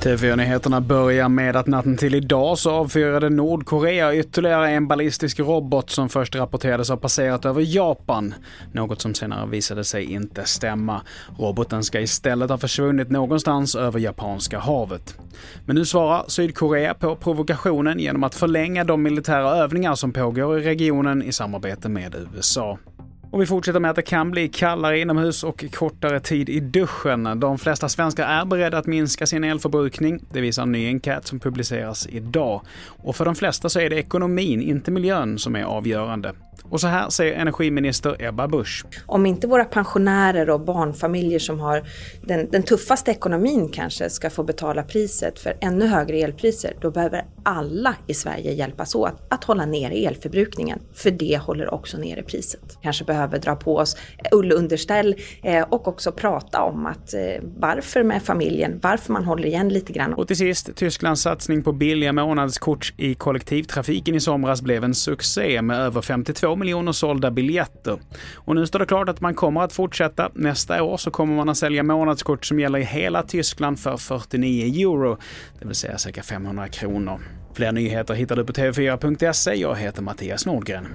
TV4-nyheterna börjar med att natten till idag så avfyrade Nordkorea ytterligare en ballistisk robot som först rapporterades ha passerat över Japan. Något som senare visade sig inte stämma. Roboten ska istället ha försvunnit någonstans över Japanska havet. Men nu svarar Sydkorea på provokationen genom att förlänga de militära övningar som pågår i regionen i samarbete med USA. Och vi fortsätter med att det kan bli kallare inomhus och kortare tid i duschen. De flesta svenskar är beredda att minska sin elförbrukning. Det visar en ny enkät som publiceras idag. Och för de flesta så är det ekonomin, inte miljön, som är avgörande. Och så här säger energiminister Ebba Busch. Om inte våra pensionärer och barnfamiljer som har den, den tuffaste ekonomin kanske ska få betala priset för ännu högre elpriser, då behöver alla i Sverige hjälpas åt att hålla nere elförbrukningen. För det håller också nere priset. Kanske behöver dra på oss ullunderställ eh, och också prata om att eh, varför med familjen, varför man håller igen lite grann. Och till sist, Tysklands satsning på billiga månadskort i kollektivtrafiken i somras blev en succé med över 52 miljoner sålda biljetter. Och nu står det klart att man kommer att fortsätta. Nästa år så kommer man att sälja månadskort som gäller i hela Tyskland för 49 euro, det vill säga cirka 500 kronor. Fler nyheter hittar du på tv4.se. Jag heter Mattias Nordgren.